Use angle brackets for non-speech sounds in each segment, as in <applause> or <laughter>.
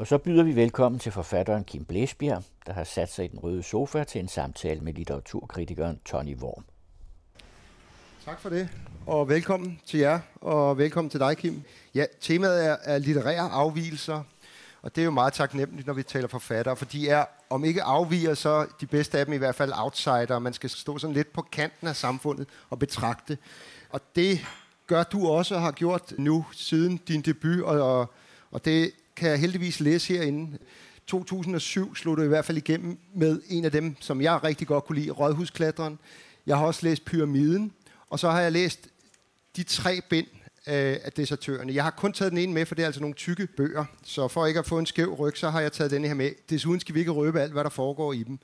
Og så byder vi velkommen til forfatteren Kim Blæsbjerg, der har sat sig i den røde sofa til en samtale med litteraturkritikeren Tony Worm. Tak for det, og velkommen til jer, og velkommen til dig, Kim. Ja, temaet er, er litterære afvielser, og det er jo meget taknemmeligt, når vi taler forfattere, for de er, om ikke afviger, så de bedste af dem i hvert fald outsider. Man skal stå sådan lidt på kanten af samfundet og betragte. Og det gør du også og har gjort nu siden din debut, og, og det kan jeg heldigvis læse herinde. 2007 slog du i hvert fald igennem med en af dem, som jeg rigtig godt kunne lide, Rådhusklatteren. Jeg har også læst Pyramiden, og så har jeg læst de tre bind øh, af desertørerne. Jeg har kun taget den ene med, for det er altså nogle tykke bøger. Så for ikke at få en skæv ryg, så har jeg taget denne her med. Desuden skal vi ikke røbe alt, hvad der foregår i dem.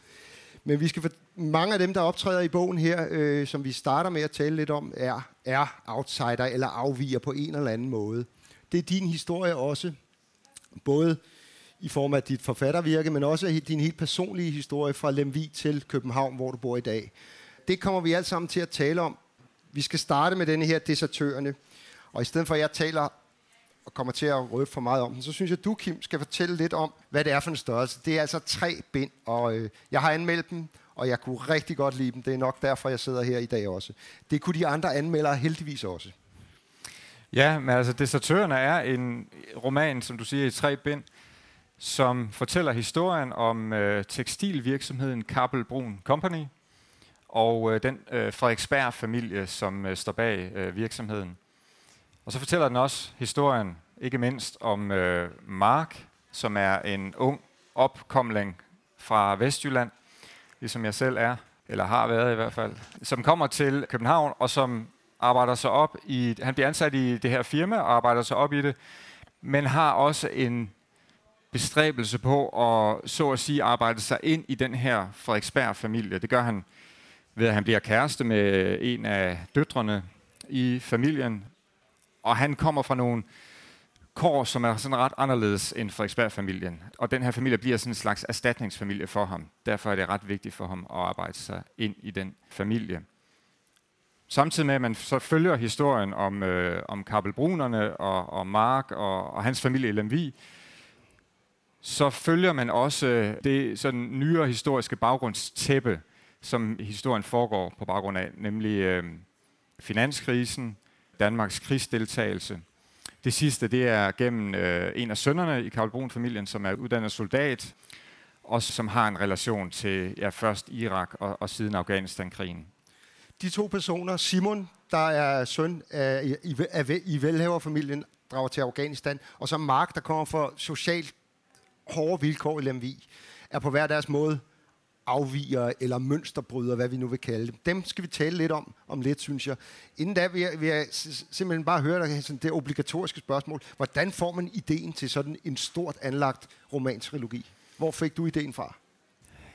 Men vi skal for, mange af dem, der optræder i bogen her, øh, som vi starter med at tale lidt om, er, er outsider eller afviger på en eller anden måde. Det er din historie også, både i form af dit forfattervirke, men også din helt personlige historie fra Lemvig til København, hvor du bor i dag. Det kommer vi alt sammen til at tale om. Vi skal starte med denne her desertørerne. Og i stedet for, at jeg taler og kommer til at røbe for meget om den, så synes jeg, at du, Kim, skal fortælle lidt om, hvad det er for en størrelse. Det er altså tre bind, og øh, jeg har anmeldt dem, og jeg kunne rigtig godt lide dem. Det er nok derfor, jeg sidder her i dag også. Det kunne de andre anmeldere heldigvis også. Ja, men altså Desertørerne er en roman, som du siger, i tre bind, som fortæller historien om øh, tekstilvirksomheden Kappel Brun Company og øh, den øh, Frederiksberg-familie, som øh, står bag øh, virksomheden. Og så fortæller den også historien, ikke mindst om øh, Mark, som er en ung opkomling fra Vestjylland, ligesom jeg selv er, eller har været i hvert fald, som kommer til København, og som arbejder sig op i, han bliver ansat i det her firma og arbejder sig op i det, men har også en bestræbelse på at, så at sige, arbejde sig ind i den her Frederiksberg-familie. Det gør han ved, at han bliver kæreste med en af døtrene i familien, og han kommer fra nogle kår, som er sådan ret anderledes end Frederiksberg-familien. Og den her familie bliver sådan en slags erstatningsfamilie for ham. Derfor er det ret vigtigt for ham at arbejde sig ind i den familie. Samtidig med, at man så følger historien om, øh, om Kabelbrunerne og, og Mark og, og hans familie i Lemvi, så følger man også øh, det sådan nyere historiske baggrundstæppe, som historien foregår på baggrund af, nemlig øh, finanskrisen, Danmarks krigsdeltagelse. Det sidste, det er gennem øh, en af sønnerne i Karl Brun-familien, som er uddannet soldat, og som har en relation til ja, først Irak og, og siden Afghanistan-krigen. De to personer, Simon, der er søn af, i, af, i velhaverfamilien, drager til Afghanistan, og så Mark, der kommer fra socialt hårde vilkår i Lemvig, er på hver deres måde afviger eller mønsterbryder, hvad vi nu vil kalde dem. Dem skal vi tale lidt om, om lidt, synes jeg. Inden da vil jeg, vil jeg simpelthen bare høre dig sådan det obligatoriske spørgsmål. Hvordan får man ideen til sådan en stort anlagt romantrilogi? Hvor fik du ideen fra?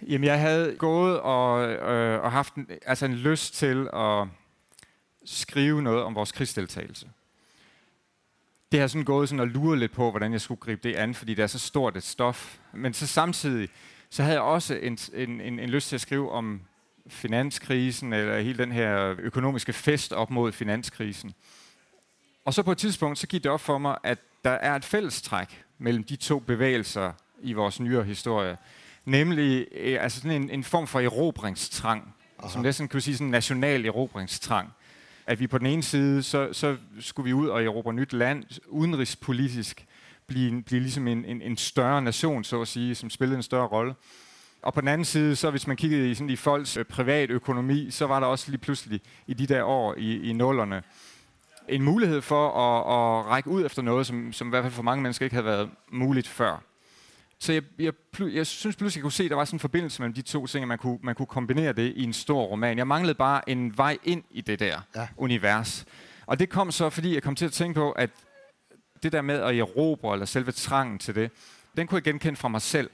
Jamen, jeg havde gået og, øh, og haft en, altså en lyst til at skrive noget om vores krigsdeltagelse. Det har sådan gået sådan og luret lidt på, hvordan jeg skulle gribe det an, fordi det er så stort et stof. Men så samtidig, så havde jeg også en, en, en, en lyst til at skrive om finanskrisen, eller hele den her økonomiske fest op mod finanskrisen. Og så på et tidspunkt, så gik det op for mig, at der er et fællestræk mellem de to bevægelser i vores nyere historie. Nemlig øh, altså sådan en, en form for erobringstrang, Aha. som næsten kan sige sådan en national erobringstrang. At vi på den ene side, så, så skulle vi ud og erobre nyt land, udenrigspolitisk, blive, blive ligesom en, en, en større nation, så at sige, som spillede en større rolle. Og på den anden side, så hvis man kiggede i, sådan, i folks øh, privatøkonomi, så var der også lige pludselig i de der år i, i nullerne en mulighed for at, at række ud efter noget, som, som i hvert fald for mange mennesker ikke havde været muligt før. Så jeg, jeg, jeg synes pludselig, jeg kunne se, at der var sådan en forbindelse mellem de to ting, at man kunne, man kunne kombinere det i en stor roman. Jeg manglede bare en vej ind i det der ja. univers. Og det kom så, fordi jeg kom til at tænke på, at det der med at erobre, eller selve trangen til det, den kunne jeg genkende fra mig selv.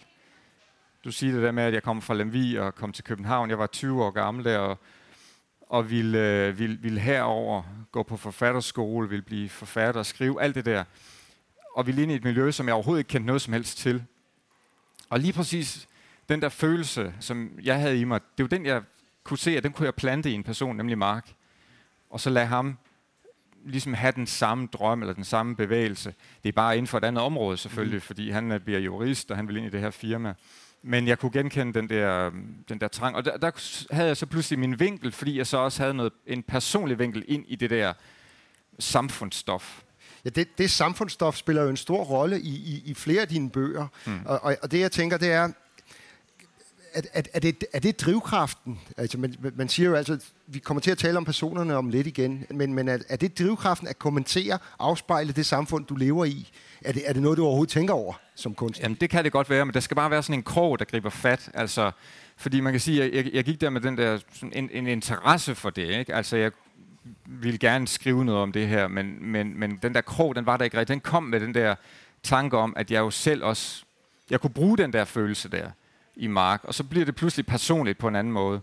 Du siger det der med, at jeg kom fra Lemvig og kom til København. Jeg var 20 år gammel der, og, og ville, øh, ville, ville herover gå på forfatterskole, ville blive forfatter og skrive alt det der. Og ville ind i et miljø, som jeg overhovedet ikke kendte noget som helst til. Og lige præcis den der følelse, som jeg havde i mig, det var den, jeg kunne se, at den kunne jeg plante i en person, nemlig Mark. Og så lade ham ligesom have den samme drøm eller den samme bevægelse. Det er bare inden for et andet område selvfølgelig, mm. fordi han bliver jurist, og han vil ind i det her firma. Men jeg kunne genkende den der, den der trang. Og der, der havde jeg så pludselig min vinkel, fordi jeg så også havde noget, en personlig vinkel ind i det der samfundsstof. Ja, det, det samfundsstof spiller jo en stor rolle i, i, i flere af dine bøger. Mm. Og, og, og det jeg tænker, det er, er, er, er, det, er det drivkraften? Altså, man, man siger jo altså, at vi kommer til at tale om personerne om lidt igen, men, men er, er det drivkraften at kommentere, afspejle det samfund, du lever i? Er det, er det noget, du overhovedet tænker over som kunstner? Jamen, det kan det godt være, men der skal bare være sådan en krog, der griber fat. Altså, fordi man kan sige, at jeg, jeg gik der med den der, sådan en, en interesse for det. Ikke? Altså, jeg ville gerne skrive noget om det her, men, men, men den der krog, den var der ikke rigtig. Den kom med den der tanke om, at jeg jo selv også, jeg kunne bruge den der følelse der i Mark, og så bliver det pludselig personligt på en anden måde.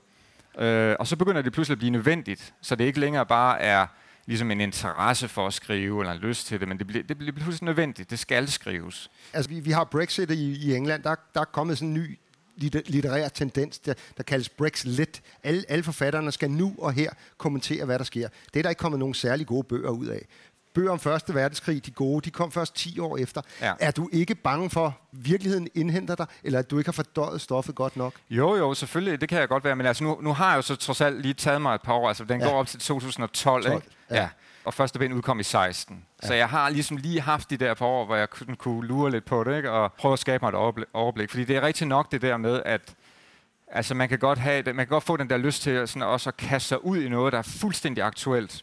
Øh, og så begynder det pludselig at blive nødvendigt, så det ikke længere bare er ligesom en interesse for at skrive, eller en lyst til det, men det bliver, det bliver pludselig nødvendigt. Det skal skrives. Altså, vi, vi har Brexit i, i England. Der, der er kommet sådan en ny litterær tendens, der, der kaldes Brexit. Alle, alle forfatterne skal nu og her kommentere, hvad der sker. Det er der ikke kommet nogen særlig gode bøger ud af bøger om Første Verdenskrig, de gode, de kom først 10 år efter. Ja. Er du ikke bange for, virkeligheden indhenter dig, eller at du ikke har fordøjet stoffet godt nok? Jo, jo, selvfølgelig, det kan jeg godt være, men altså, nu, nu har jeg jo så trods alt lige taget mig et par år, altså den ja. går op til 2012, 12, ikke? Ja. ja. Og første bind udkom i 16. Ja. Så jeg har ligesom lige haft de der par år, hvor jeg kunne, kunne lure lidt på det, ikke? og prøve at skabe mig et overblik, overblik. Fordi det er rigtig nok det der med, at altså, man, kan godt have, man kan godt få den der lyst til sådan, også at kaste sig ud i noget, der er fuldstændig aktuelt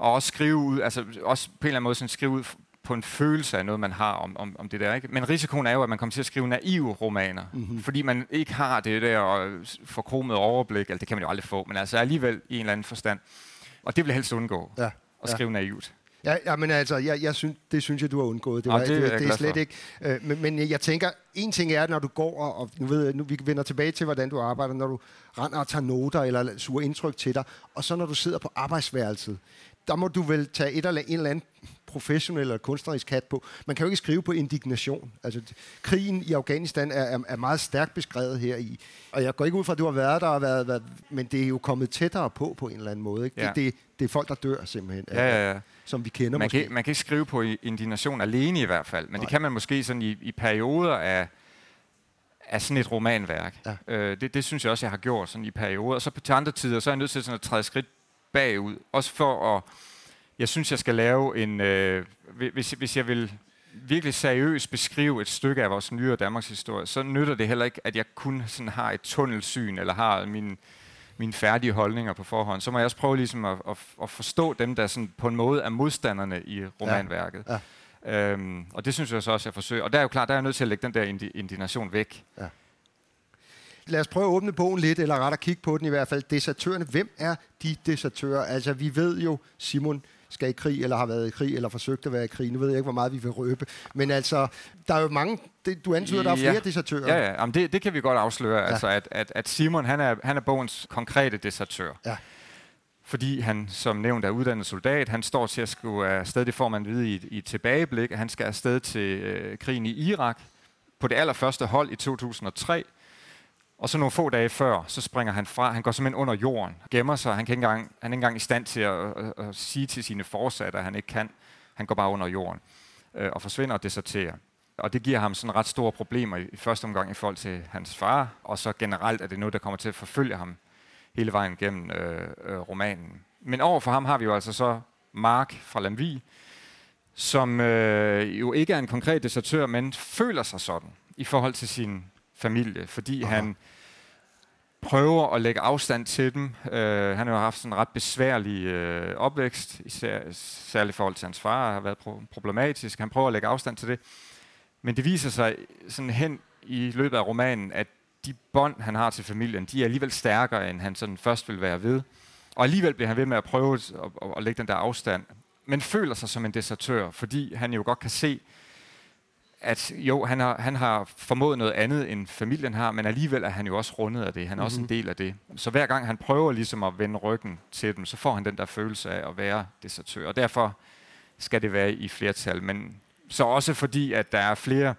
og også skrive ud, altså også på en eller anden måde sådan skrive ud på en følelse af noget, man har om, om, om det der. Ikke? Men risikoen er jo, at man kommer til at skrive naive romaner, mm-hmm. fordi man ikke har det der forkromet overblik, altså det kan man jo aldrig få, men altså alligevel i en eller anden forstand. Og det vil jeg helst undgå, ja. at skrive naivt. Ja, ja, men altså, jeg, jeg synes, det synes jeg, du har undgået. Det, var, ja, det, det, det er slet for. ikke. Øh, men, men jeg tænker, en ting er, når du går, og, og nu ved jeg, nu, vi vender tilbage til, hvordan du arbejder, når du render og tager noter, eller suger indtryk til dig, og så når du sidder på arbejdsværelset der må du vel tage et eller en eller anden professionel eller kunstnerisk hat på. Man kan jo ikke skrive på indignation. Altså, krigen i Afghanistan er, er, er meget stærkt beskrevet her i. Og jeg går ikke ud fra, at du har været der, og været, været, men det er jo kommet tættere på på en eller anden måde. Ikke? Ja. Det, det, det er folk, der dør simpelthen. Ja, ja, ja. Som vi kender man måske. Kan, man kan ikke skrive på indignation alene i hvert fald, men Nej. det kan man måske sådan i, i perioder af, af sådan et romanværk. Ja. Øh, det, det synes jeg også, jeg har gjort sådan i perioder. Og så på til andre tider, så er jeg nødt til sådan at træde skridt bagud. Også for at... Jeg synes, jeg skal lave en... Øh, hvis, hvis jeg vil virkelig seriøst beskrive et stykke af vores nyere Danmarks historie, så nytter det heller ikke, at jeg kun sådan har et tunnelsyn, eller har min, mine færdige holdninger på forhånd. Så må jeg også prøve ligesom at, at, at forstå dem, der sådan på en måde er modstanderne i romanværket. Ja. Ja. Øhm, og det synes jeg så også, jeg forsøger. Og der er jo klart, der er jeg nødt til at lægge den der indignation væk. Ja lad os prøve at åbne bogen lidt, eller ret at kigge på den i hvert fald. Desertørerne, hvem er de desertører? Altså, vi ved jo, Simon skal i krig, eller har været i krig, eller forsøgt at være i krig. Nu ved jeg ikke, hvor meget vi vil røbe. Men altså, der er jo mange, det, du antyder, der er flere desertører. Ja, ja. Jamen, det, det kan vi godt afsløre. Ja. Altså, at, at, at Simon, han er, han er bogens konkrete desertør. Ja fordi han som nævnt er uddannet soldat. Han står til at skulle afsted, det får man vide i, i tilbageblik, at han skal afsted til øh, krigen i Irak på det allerførste hold i 2003. Og så nogle få dage før, så springer han fra. Han går simpelthen under jorden, gemmer sig. Han, kan ikke engang, han er ikke engang i stand til at, at, at sige til sine forsatte, at han ikke kan. Han går bare under jorden øh, og forsvinder og deserterer. Og det giver ham sådan ret store problemer i, i første omgang i forhold til hans far, og så generelt er det noget, der kommer til at forfølge ham hele vejen gennem øh, øh, romanen. Men over for ham har vi jo altså så Mark fra Lamvi, som øh, jo ikke er en konkret desertør, men føler sig sådan i forhold til sin familie, fordi Aha. han prøver at lægge afstand til dem. Uh, han har jo haft sådan en ret besværlig uh, opvækst, især, særligt i forhold til hans far, har været pro- problematisk. Han prøver at lægge afstand til det. Men det viser sig sådan hen i løbet af romanen, at de bånd, han har til familien, de er alligevel stærkere, end han sådan først vil være ved. Og alligevel bliver han ved med at prøve at, at, at lægge den der afstand, men føler sig som en desertør, fordi han jo godt kan se, at jo, han har, han har formået noget andet, end familien har, men alligevel er han jo også rundet af det. Han er mm-hmm. også en mhm. del af det. Så hver gang han prøver ligesom at vende ryggen til dem, så får han den der følelse af at være desertør. Og derfor skal det være i flertal. Men så også fordi, at der er flere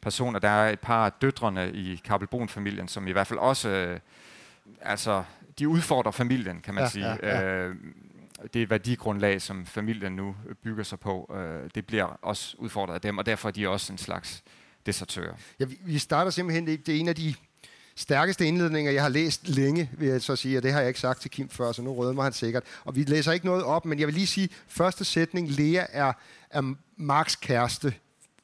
personer, der er et par af døtrene i Kabelbon-familien, som i hvert fald også, øh, altså, de udfordrer familien, kan man ja, sige. Ja, ja. Øh, det værdigrundlag, som familien nu øh, bygger sig på, øh, det bliver også udfordret af dem, og derfor er de også en slags desertører. Ja, vi, vi starter simpelthen, det er en af de stærkeste indledninger, jeg har læst længe, vil jeg så sige, og det har jeg ikke sagt til Kim før, så nu rødmer han sikkert. Og vi læser ikke noget op, men jeg vil lige sige, første sætning, Lea er, er Marks kæreste,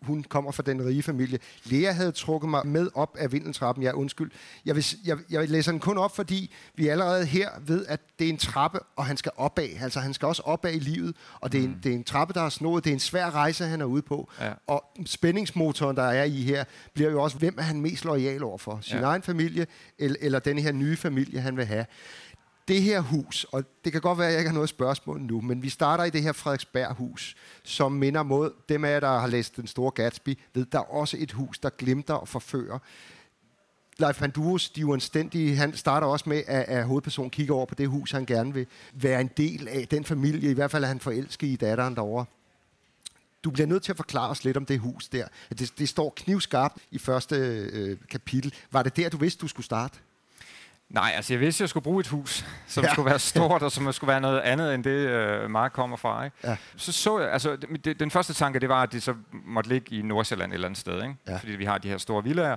hun kommer fra den rige familie. Lea havde trukket mig med op af vindeltrappen. Ja, undskyld. Jeg, vil, jeg, jeg læser den kun op, fordi vi allerede her ved, at det er en trappe, og han skal opad. Altså, han skal også opad i livet, og det er, en, mm. det er en trappe, der er snået. Det er en svær rejse, han er ude på. Ja. Og spændingsmotoren, der er i her, bliver jo også, hvem er han mest lojal over for? Sin ja. egen familie, eller, eller den her nye familie, han vil have det her hus, og det kan godt være, at jeg ikke har noget spørgsmål nu, men vi starter i det her Frederiksberg-hus, som minder mod dem af jer, der har læst Den Store Gatsby, ved, der er også et hus, der glimter og forfører. Leif Pandurus, de uanstændige, han starter også med, at, at hovedpersonen kigger over på det hus, han gerne vil være en del af. Den familie, i hvert fald er han forelsket i datteren derovre. Du bliver nødt til at forklare os lidt om det hus der. Det, det står knivskarpt i første øh, kapitel. Var det der, du vidste, du skulle starte? Nej, altså jeg vidste, at jeg skulle bruge et hus, <laughs> som ja. skulle være <laughs> stort, og som skulle være noget andet, end det øh, Mark kommer fra. Ikke? Ja. Så så jeg, altså det, den første tanke, det var, at det så måtte ligge i Nordsjælland et eller andet sted, ikke? Ja. fordi vi har de her store villager.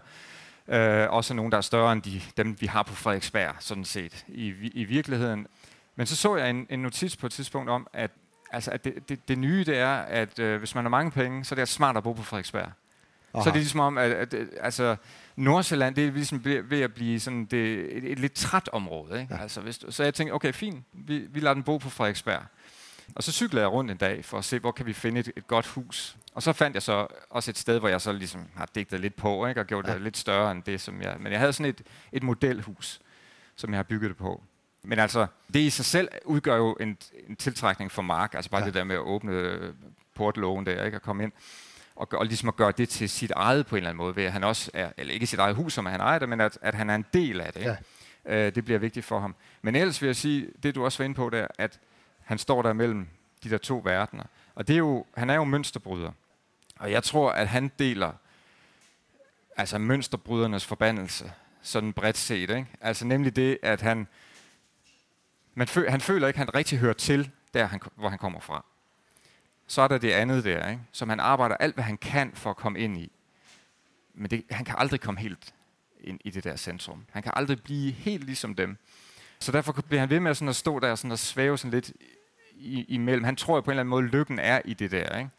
Øh, også nogle, der er større end de, dem, vi har på Frederiksberg, sådan set, i, i virkeligheden. Men så så jeg en, en notits på et tidspunkt om, at, altså, at det, det, det nye det er, at øh, hvis man har mange penge, så er det smart at bo på Frederiksberg. Aha. Så er det ligesom om, at, at, at altså, Nordsjælland, det er ligesom ved at blive sådan det, et, et lidt træt område. Ikke? Ja. Altså, hvis, så jeg tænkte, okay, fint, vi, vi lader den bo på Frederiksberg. Og så cyklede jeg rundt en dag for at se, hvor kan vi finde et, et godt hus. Og så fandt jeg så også et sted, hvor jeg så ligesom har digtet lidt på, ikke? og gjort ja. det lidt større end det, som jeg... Men jeg havde sådan et, et modelhus, som jeg har bygget det på. Men altså, det i sig selv udgør jo en, en tiltrækning for Mark. Altså bare ja. det der med at åbne portlågen der, ikke? og komme ind og, og ligesom at gøre det til sit eget på en eller anden måde, ved at han også er, eller ikke sit eget hus, som han ejer det, men at, at han er en del af det. Ja. Øh, det bliver vigtigt for ham. Men ellers vil jeg sige, det du også var inde på der, at han står der mellem de der to verdener. Og det er jo, han er jo mønsterbryder. Og jeg tror, at han deler altså mønsterbrydernes forbandelse, sådan bredt set. Ikke? Altså nemlig det, at han, man føl, han føler ikke, at han rigtig hører til, der han, hvor han kommer fra så er der det andet der, ikke? som han arbejder alt, hvad han kan for at komme ind i. Men det, han kan aldrig komme helt ind i det der centrum. Han kan aldrig blive helt ligesom dem. Så derfor bliver han ved med sådan at stå der sådan og svæve sådan lidt i, imellem. Han tror jo på en eller anden måde, at lykken er i det der, ikke?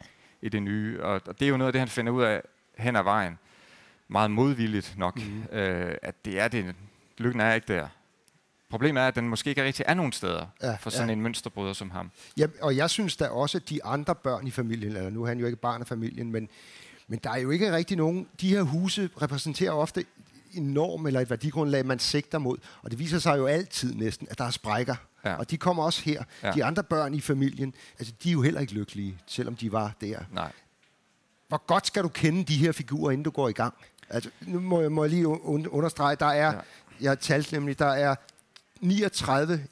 i det nye. Og, og det er jo noget af det, han finder ud af hen ad vejen. Meget modvilligt nok, mm. øh, at det er det. Lykken er ikke der. Problemet er, at den måske ikke rigtig er nogen steder ja, for sådan ja. en mønsterbryder som ham. Ja, og jeg synes da også, at de andre børn i familien, eller nu er han jo ikke barn af familien, men, men der er jo ikke rigtig nogen... De her huse repræsenterer ofte en norm eller et værdigrundlag, man sigter mod. Og det viser sig jo altid næsten, at der er sprækker. Ja. Og de kommer også her. Ja. De andre børn i familien, altså de er jo heller ikke lykkelige, selvom de var der. Nej. Hvor godt skal du kende de her figurer, inden du går i gang? Altså, nu må jeg, må jeg lige understrege, der er, ja. jeg har talt nemlig, der er 39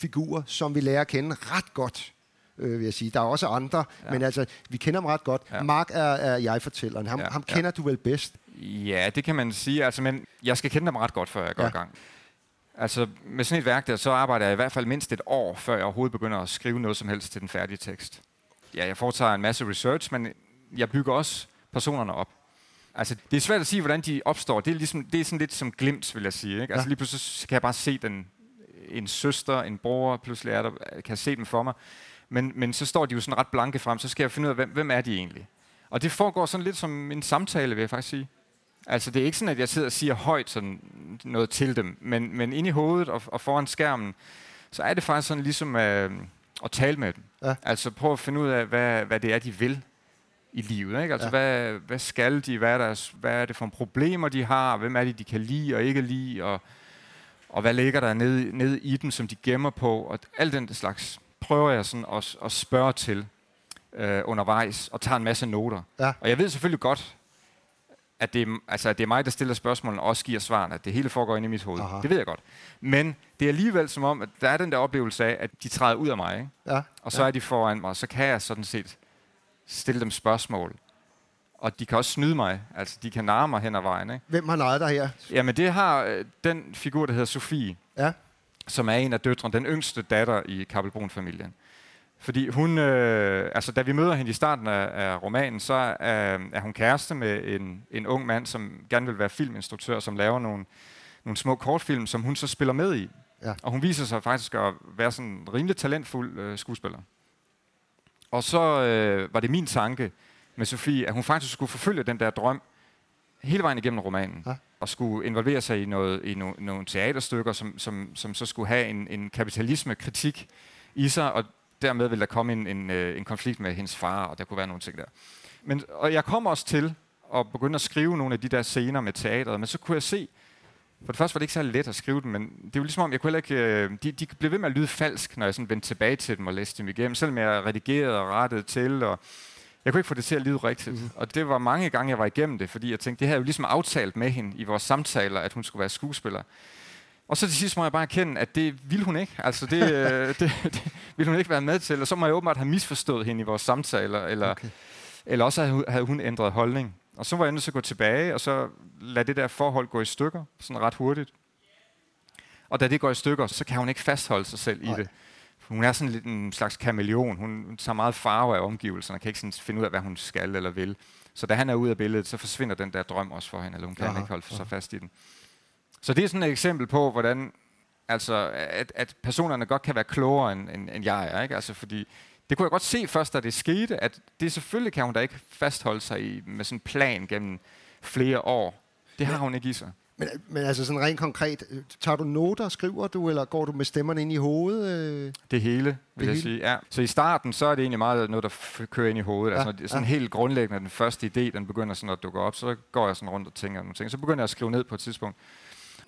figurer, som vi lærer at kende ret godt, øh, vil jeg sige. Der er også andre, ja. men altså, vi kender dem ret godt. Ja. Mark er, er jeg-fortælleren. Ham, ja. ham kender ja. du vel bedst? Ja, det kan man sige. Altså, men jeg skal kende dem ret godt, før jeg går ja. i gang. Altså, med sådan et værk der, så arbejder jeg i hvert fald mindst et år, før jeg overhovedet begynder at skrive noget som helst til den færdige tekst. Ja, jeg foretager en masse research, men jeg bygger også personerne op. Altså, det er svært at sige, hvordan de opstår. Det er, ligesom, det er sådan lidt som glimt, vil jeg sige. Ikke? Altså, ja. lige pludselig kan jeg bare se den en søster, en bror, pludselig er der, kan se dem for mig. Men, men så står de jo sådan ret blanke frem, så skal jeg finde ud af, hvem, hvem er de egentlig? Og det foregår sådan lidt som en samtale, vil jeg faktisk sige. Altså, det er ikke sådan, at jeg sidder og siger højt sådan noget til dem, men, men inde i hovedet og, og foran skærmen, så er det faktisk sådan ligesom øh, at tale med dem. Ja. Altså, prøve at finde ud af, hvad, hvad det er, de vil i livet. Ikke? Altså, ja. hvad, hvad skal de? Hvad er, deres, hvad er det for problemer, de har? Hvem er det, de kan lide og ikke lide? Og, og hvad ligger der nede, nede i dem, som de gemmer på, og alt den slags prøver jeg sådan at, at spørge til øh, undervejs, og tager en masse noter. Ja. Og jeg ved selvfølgelig godt, at det, er, altså, at det er mig, der stiller spørgsmålene, og også giver svarene, at det hele foregår inde i mit hoved. Aha. Det ved jeg godt. Men det er alligevel som om, at der er den der oplevelse af, at de træder ud af mig, ikke? Ja. og så ja. er de foran mig, og så kan jeg sådan set stille dem spørgsmål. Og de kan også snyde mig. Altså, de kan narre mig hen ad vejen. Ikke? Hvem har narret dig her? Jamen, det har øh, den figur, der hedder Sofie. Ja. Som er en af døtrene, den yngste datter i Kabelbrun-familien. Fordi hun, øh, altså da vi møder hende i starten af, af romanen, så er, er hun kæreste med en, en ung mand, som gerne vil være filminstruktør, som laver nogle, nogle små kortfilm, som hun så spiller med i. Ja. Og hun viser sig faktisk at være sådan en rimelig talentfuld øh, skuespiller. Og så øh, var det min tanke med Sofie, at hun faktisk skulle forfølge den der drøm hele vejen igennem romanen. Ja. Og skulle involvere sig i, noget, i no, nogle teaterstykker, som, som, som så skulle have en, en kapitalisme-kritik i sig, og dermed ville der komme en, en, øh, en konflikt med hendes far, og der kunne være nogle ting der. Men, og jeg kom også til at begynde at skrive nogle af de der scener med teateret, men så kunne jeg se, for det første var det ikke så let at skrive dem, men det var ligesom om, jeg kunne ikke, øh, de, de blev ved med at lyde falsk, når jeg sådan vendte tilbage til dem og læste dem igennem, selvom jeg redigerede og rettede til, og jeg kunne ikke få det til at lyde rigtigt. Mm-hmm. Og det var mange gange, jeg var igennem det, fordi jeg tænkte, det havde jeg jo ligesom aftalt med hende i vores samtaler, at hun skulle være skuespiller. Og så til sidst må jeg bare erkende, at det ville hun ikke. Altså det, <laughs> øh, det, det ville hun ikke være med til. Og så må jeg åbenbart have misforstået hende i vores samtaler, eller, okay. eller også havde hun ændret holdning. Og så var jeg nødt til at gå tilbage, og så lade det der forhold gå i stykker, sådan ret hurtigt. Og da det går i stykker, så kan hun ikke fastholde sig selv Nej. i det. Hun er sådan lidt en slags kameleon. Hun tager meget farve af omgivelserne, kan ikke sådan finde ud af, hvad hun skal eller vil. Så da han er ude af billedet, så forsvinder den der drøm også for hende, eller hun kan Aha. ikke holde sig fast i den. Så det er sådan et eksempel på, hvordan altså, at, at personerne godt kan være klogere, end, end, end jeg er. Ikke? Altså, fordi det kunne jeg godt se først, da det skete, at det selvfølgelig kan hun da ikke fastholde sig i, med sådan en plan gennem flere år. Det har hun ikke i sig. Men, men altså sådan rent konkret, tager du noter, skriver du, eller går du med stemmerne ind i hovedet? Det hele, vil det jeg hele? sige. Ja. Så i starten, så er det egentlig meget noget, der kører ind i hovedet. Ja. Altså, sådan ja. helt grundlæggende, den første idé, den begynder sådan at dukke op, så går jeg sådan rundt og tænker nogle ting. Så begynder jeg at skrive ned på et tidspunkt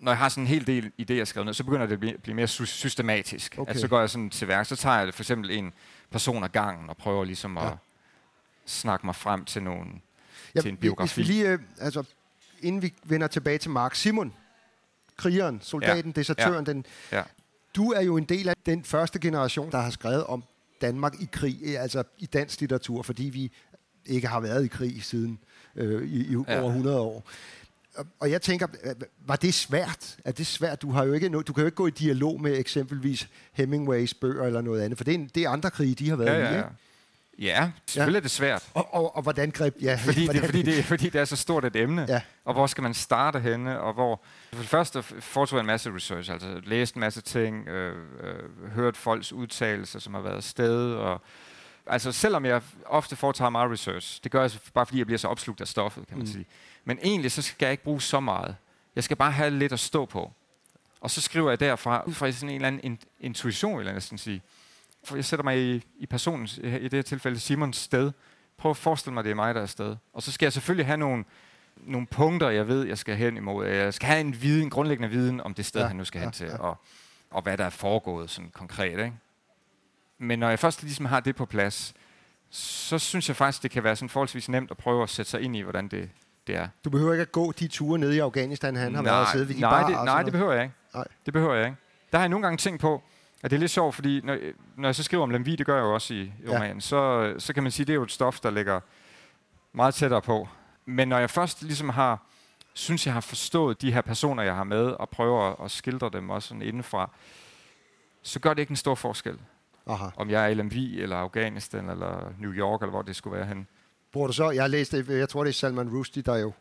når jeg har sådan en hel del idéer skrevet ned, så begynder det at blive, blive mere systematisk. Okay. Altså, så går jeg sådan til værk, så tager jeg for eksempel en person ad gangen og prøver ligesom ja. at snakke mig frem til, nogen, ja, til en biografi. Hvis vi lige, øh, altså, inden vi vender tilbage til Mark Simon, krigeren, soldaten, ja. desertøren, ja. den, ja. du er jo en del af den første generation, der har skrevet om Danmark i krig, eh, altså i dansk litteratur, fordi vi ikke har været i krig siden øh, i, i ja. over 100 år og jeg tænker, var det svært? Er det svært? Du, har jo ikke, du kan jo ikke gå i dialog med eksempelvis Hemingways bøger eller noget andet, for det er, det er andre krige, de har været ja, ja, ja. i, ikke? Ja, selvfølgelig ja. er det svært. Og, og, og hvordan greb... Ja, fordi, hvordan, det, fordi, det, fordi det er så stort et emne. Ja. Og hvor skal man starte henne? Og hvor... For det første foretog jeg en masse research, altså læst en masse ting, øh, øh, hørt folks udtalelser, som har været sted, og altså selvom jeg ofte foretager meget research, det gør jeg bare fordi jeg bliver så opslugt af stoffet, kan man mm. sige. Men egentlig så skal jeg ikke bruge så meget. Jeg skal bare have lidt at stå på. Og så skriver jeg derfra, ud fra sådan en eller anden intuition, vil jeg næsten sige. For jeg sætter mig i, i personens, i det her tilfælde Simons sted. Prøv at forestille mig, det er mig, der er sted. Og så skal jeg selvfølgelig have nogle, nogle punkter, jeg ved, jeg skal hen imod. Jeg skal have en, viden, en grundlæggende viden om det sted, ja, han nu skal ja, hen til, ja. og, og hvad der er foregået sådan konkret. Ikke? Men når jeg først ligesom har det på plads, så synes jeg faktisk, det kan være sådan forholdsvis nemt at prøve at sætte sig ind i, hvordan det, det er. Du behøver ikke at gå de ture nede i Afghanistan, han har nej, været og siddet ved de nej, bar. Det, nej, det behøver jeg ikke. Nej. Det behøver jeg ikke. Der har jeg nogle gange tænkt på, at det er lidt sjovt, fordi når, når jeg så skriver om Lemvi, det gør jeg jo også i, i ja. romanen, så, så kan man sige, at det er jo et stof, der ligger meget tættere på. Men når jeg først ligesom har, synes jeg har forstået de her personer, jeg har med, og prøver at, at skildre dem også sådan indenfra, så gør det ikke en stor forskel. Aha. Om jeg er i Lemvi, eller Afghanistan, eller New York, eller hvor det skulle være hen. Bruger du så, jeg har læst jeg tror det er Salman Rushdie, der jo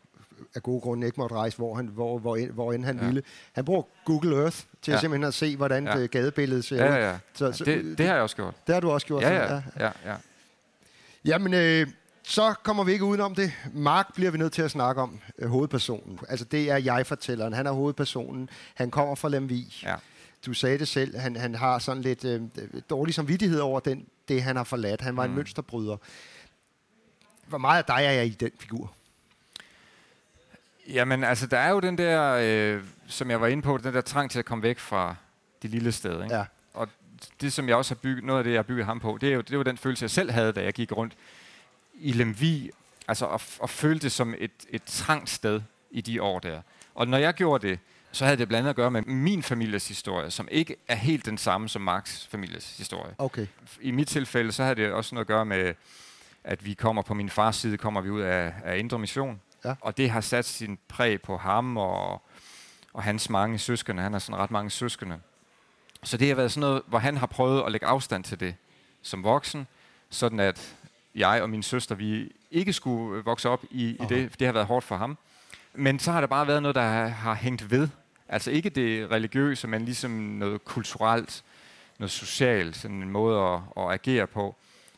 af gode grunde ikke måtte rejse, hvor, han, hvor, hvor, end, hvor end han ja. ville. Han bruger Google Earth til ja. at simpelthen at se, hvordan ja. gadebilledet ser ud. Ja, ja. Så, så, det, det har jeg også gjort. Det har du også gjort. Ja, ja. ja. ja, ja. Jamen, øh, så kommer vi ikke udenom det. Mark bliver vi nødt til at snakke om, øh, hovedpersonen. Altså, det er jeg-fortælleren. Han er hovedpersonen. Han kommer fra Lemvig. Ja. Du sagde det selv. Han, han har sådan lidt øh, dårlig samvittighed over den, det, han har forladt. Han var mm. en mønsterbryder. Hvor meget af dig er jeg i den figur? Jamen, altså, der er jo den der, øh, som jeg var inde på, den der trang til at komme væk fra det lille sted. Ikke? Ja. Og det, som jeg også har bygget, noget af det, jeg har bygget ham på, det er jo, det var den følelse, jeg selv havde, da jeg gik rundt i Lemvi, altså at, at føle det som et, et trangt sted i de år der. Og når jeg gjorde det, så havde det blandt andet at gøre med min families historie, som ikke er helt den samme som Marks families historie. Okay. I mit tilfælde, så havde det også noget at gøre med, at vi kommer på min fars side, kommer vi ud af, af Indre Mission. Ja. Og det har sat sin præg på ham og, og hans mange søskende. Han har sådan ret mange søskende. Så det har været sådan noget, hvor han har prøvet at lægge afstand til det som voksen, sådan at jeg og min søster, vi ikke skulle vokse op i, i det. Det har været hårdt for ham. Men så har der bare været noget, der har hængt ved. Altså ikke det religiøse, men ligesom noget kulturelt, noget socialt, sådan en måde at, at agere på,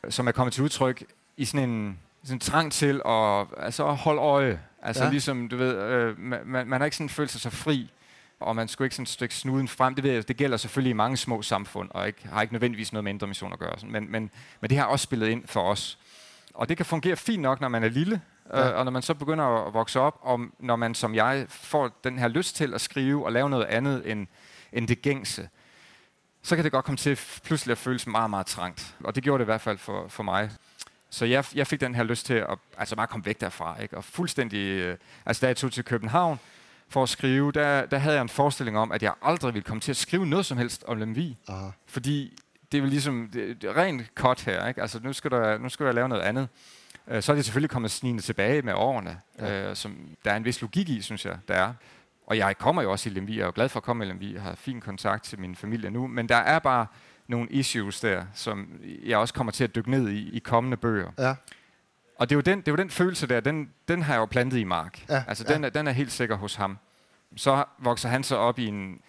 som er kommet til udtryk i sådan en sådan en trang til at, altså holde øje. Altså ja. ligesom, du ved, øh, man, man har ikke sådan følt sig så fri, og man skulle ikke sådan stikke snuden frem. Det, ved jeg, det gælder selvfølgelig i mange små samfund, og ikke, har ikke nødvendigvis noget med indre mission at gøre. Men, men, men det har også spillet ind for os. Og det kan fungere fint nok, når man er lille, ja. øh, og når man så begynder at vokse op, og når man som jeg får den her lyst til at skrive og lave noget andet end, end det gængse, så kan det godt komme til pludselig at føles meget, meget trangt. Og det gjorde det i hvert fald for, for mig. Så jeg, jeg fik den her lyst til at altså bare komme væk derfra. Ikke? Og fuldstændig, øh, altså da jeg tog til København for at skrive, der, der havde jeg en forestilling om, at jeg aldrig ville komme til at skrive noget som helst om Lemvi. Aha. Fordi det er vel ligesom det, det er rent cut her. Ikke? Altså nu skal, der, nu skal jeg lave noget andet. Uh, så er det selvfølgelig kommet snigende tilbage med årene, ja. uh, som der er en vis logik i, synes jeg, der er. Og jeg kommer jo også i Lemvi, jeg er jo glad for at komme i Lemvi, jeg har fin kontakt til min familie nu, men der er bare nogle issues der, som jeg også kommer til at dykke ned i i kommende bøger. Ja. Og det er, jo den, det er jo den følelse der, den, den har jeg jo plantet i Mark. Ja, altså ja. den, er, den er helt sikker hos ham. Så vokser han så op i en,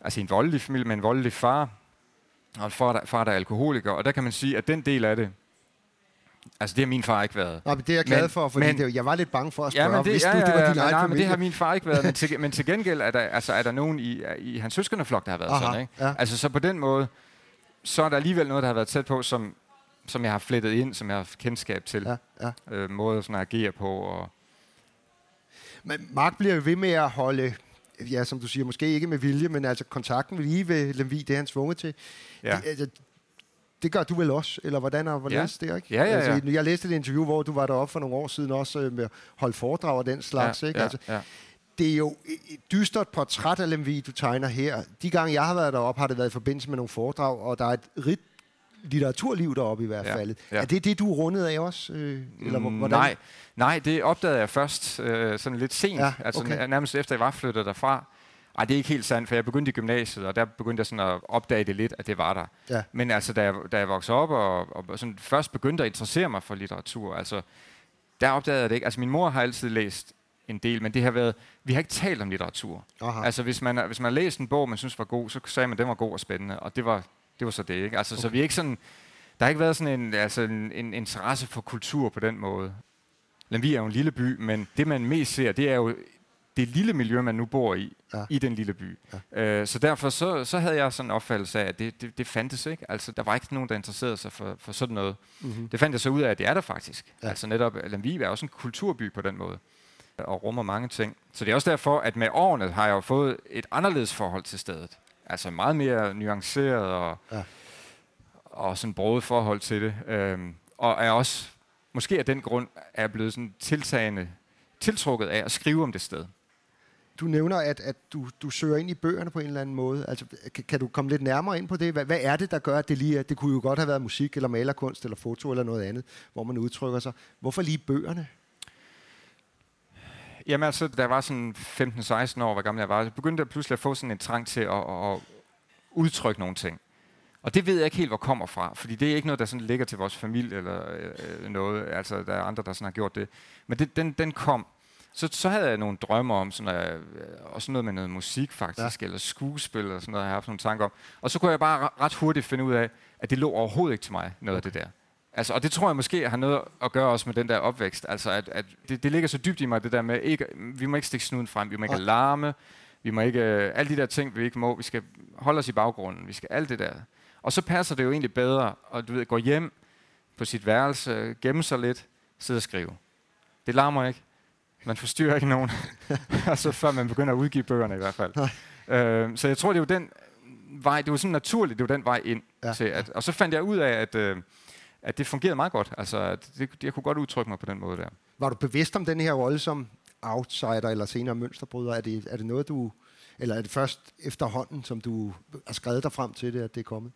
altså en voldelig familie med en voldelig far, og en far, der, far, der er alkoholiker. Og der kan man sige, at den del af det, Altså, det har min far ikke været. Nå, men det er jeg glad men, for, fordi men, det, jeg var lidt bange for at spørge, ja, men det, hvis ja, du, det var din ja, egen ja, men det har min far ikke været. men, til, <laughs> men til gengæld er der, altså, er der nogen i, i hans søskendeflok, der har været Aha, sådan. Ikke? Ja. Altså, så på den måde, så er der alligevel noget, der har været tæt på, som, som jeg har flettet ind, som jeg har kendskab til. Ja, ja. Øh, måde sådan at agere på. Og men Mark bliver jo ved med at holde ja, som du siger, måske ikke med vilje, men altså kontakten lige ved Lemvi, det er han tvunget til. Ja. Det, altså, det gør du vel også, eller hvordan og hvordan ja. det, ikke? Ja, ja, ja. Altså, jeg læste et interview, hvor du var deroppe for nogle år siden også øh, med at holde foredrag og den slags, ja, ikke? Ja, altså, ja. Det er jo et dystert portræt af Lemvi, du tegner her. De gange, jeg har været deroppe, har det været i forbindelse med nogle foredrag, og der er et rigt litteraturliv deroppe i hvert fald. Ja, ja. Er det det, du er rundet af også? Øh, eller mm, hvordan? Nej, nej, det opdagede jeg først øh, sådan lidt sent, ja, okay. altså nærmest efter jeg var flyttet derfra. Ej, det er ikke helt sandt, for jeg begyndte i gymnasiet, og der begyndte jeg sådan at opdage det lidt, at det var der. Ja. Men altså, da jeg, da jeg voksede op og, og sådan først begyndte at interessere mig for litteratur, altså, der opdagede jeg det ikke. Altså, min mor har altid læst en del, men det har været, vi har ikke talt om litteratur. Aha. Altså, hvis man, hvis man har læst en bog, man synes var god, så sagde man, at den var god og spændende, og det var, det var så det, ikke? Altså, okay. så vi er ikke sådan, der har ikke været sådan en, altså en, en interesse for kultur på den måde. vi er jo en lille by, men det man mest ser, det er jo det lille miljø, man nu bor i, ja. i den lille by. Ja. Øh, så derfor så, så havde jeg sådan en opfattelse af, at det, det, det fandtes ikke. Altså, der var ikke nogen, der interesserede sig for, for sådan noget. Mm-hmm. Det fandt jeg så ud af, at det er der faktisk. Ja. Altså netop, Lemvig er også en kulturby på den måde, og rummer mange ting. Så det er også derfor, at med årene har jeg jo fået et anderledes forhold til stedet. Altså meget mere nuanceret og, ja. og sådan broet forhold til det. Øhm, og er også, måske af den grund, er blevet sådan tiltagende tiltrukket af at skrive om det sted du nævner, at, at du, du søger ind i bøgerne på en eller anden måde. Altså, kan, kan du komme lidt nærmere ind på det? Hvad, hvad er det, der gør, at det lige er? Det kunne jo godt have været musik, eller malerkunst, eller foto, eller noget andet, hvor man udtrykker sig. Hvorfor lige bøgerne? Jamen altså, da jeg var sådan 15-16 år, hvor gammel jeg var, så begyndte jeg pludselig at få sådan en trang til at, at, at udtrykke nogle ting. Og det ved jeg ikke helt, hvor kommer fra, fordi det er ikke noget, der sådan ligger til vores familie eller øh, noget. Altså, der er andre, der sådan har gjort det. Men det, den, den kom så, så havde jeg nogle drømme om, sådan, øh, også noget med noget musik faktisk, ja. eller skuespil, eller sådan noget, jeg har haft nogle tanker om. Og så kunne jeg bare ret hurtigt finde ud af, at det lå overhovedet ikke til mig, noget af det der. Altså, og det tror jeg måske har noget at gøre også med den der opvækst. Altså, at, at det, det ligger så dybt i mig, det der med, ikke, vi må ikke stikke snuden frem, vi må ikke larme, vi må ikke, øh, alle de der ting, vi ikke må, vi skal holde os i baggrunden, vi skal alt det der. Og så passer det jo egentlig bedre at du ved, gå hjem på sit værelse, gemme sig lidt, sidde og skrive. Det larmer ikke. Man forstyrrer ikke nogen, <laughs> altså før man begynder at udgive bøgerne i hvert fald. Øh, så jeg tror, det er jo den vej, det var sådan naturligt, det var den vej ind ja. til. At, og så fandt jeg ud af, at, øh, at det fungerede meget godt. Altså, det, jeg kunne godt udtrykke mig på den måde der. Var du bevidst om den her rolle som outsider eller senere mønsterbryder? Er det, er det noget, du... Eller er det først efterhånden, som du har skrevet dig frem til det, at det er kommet?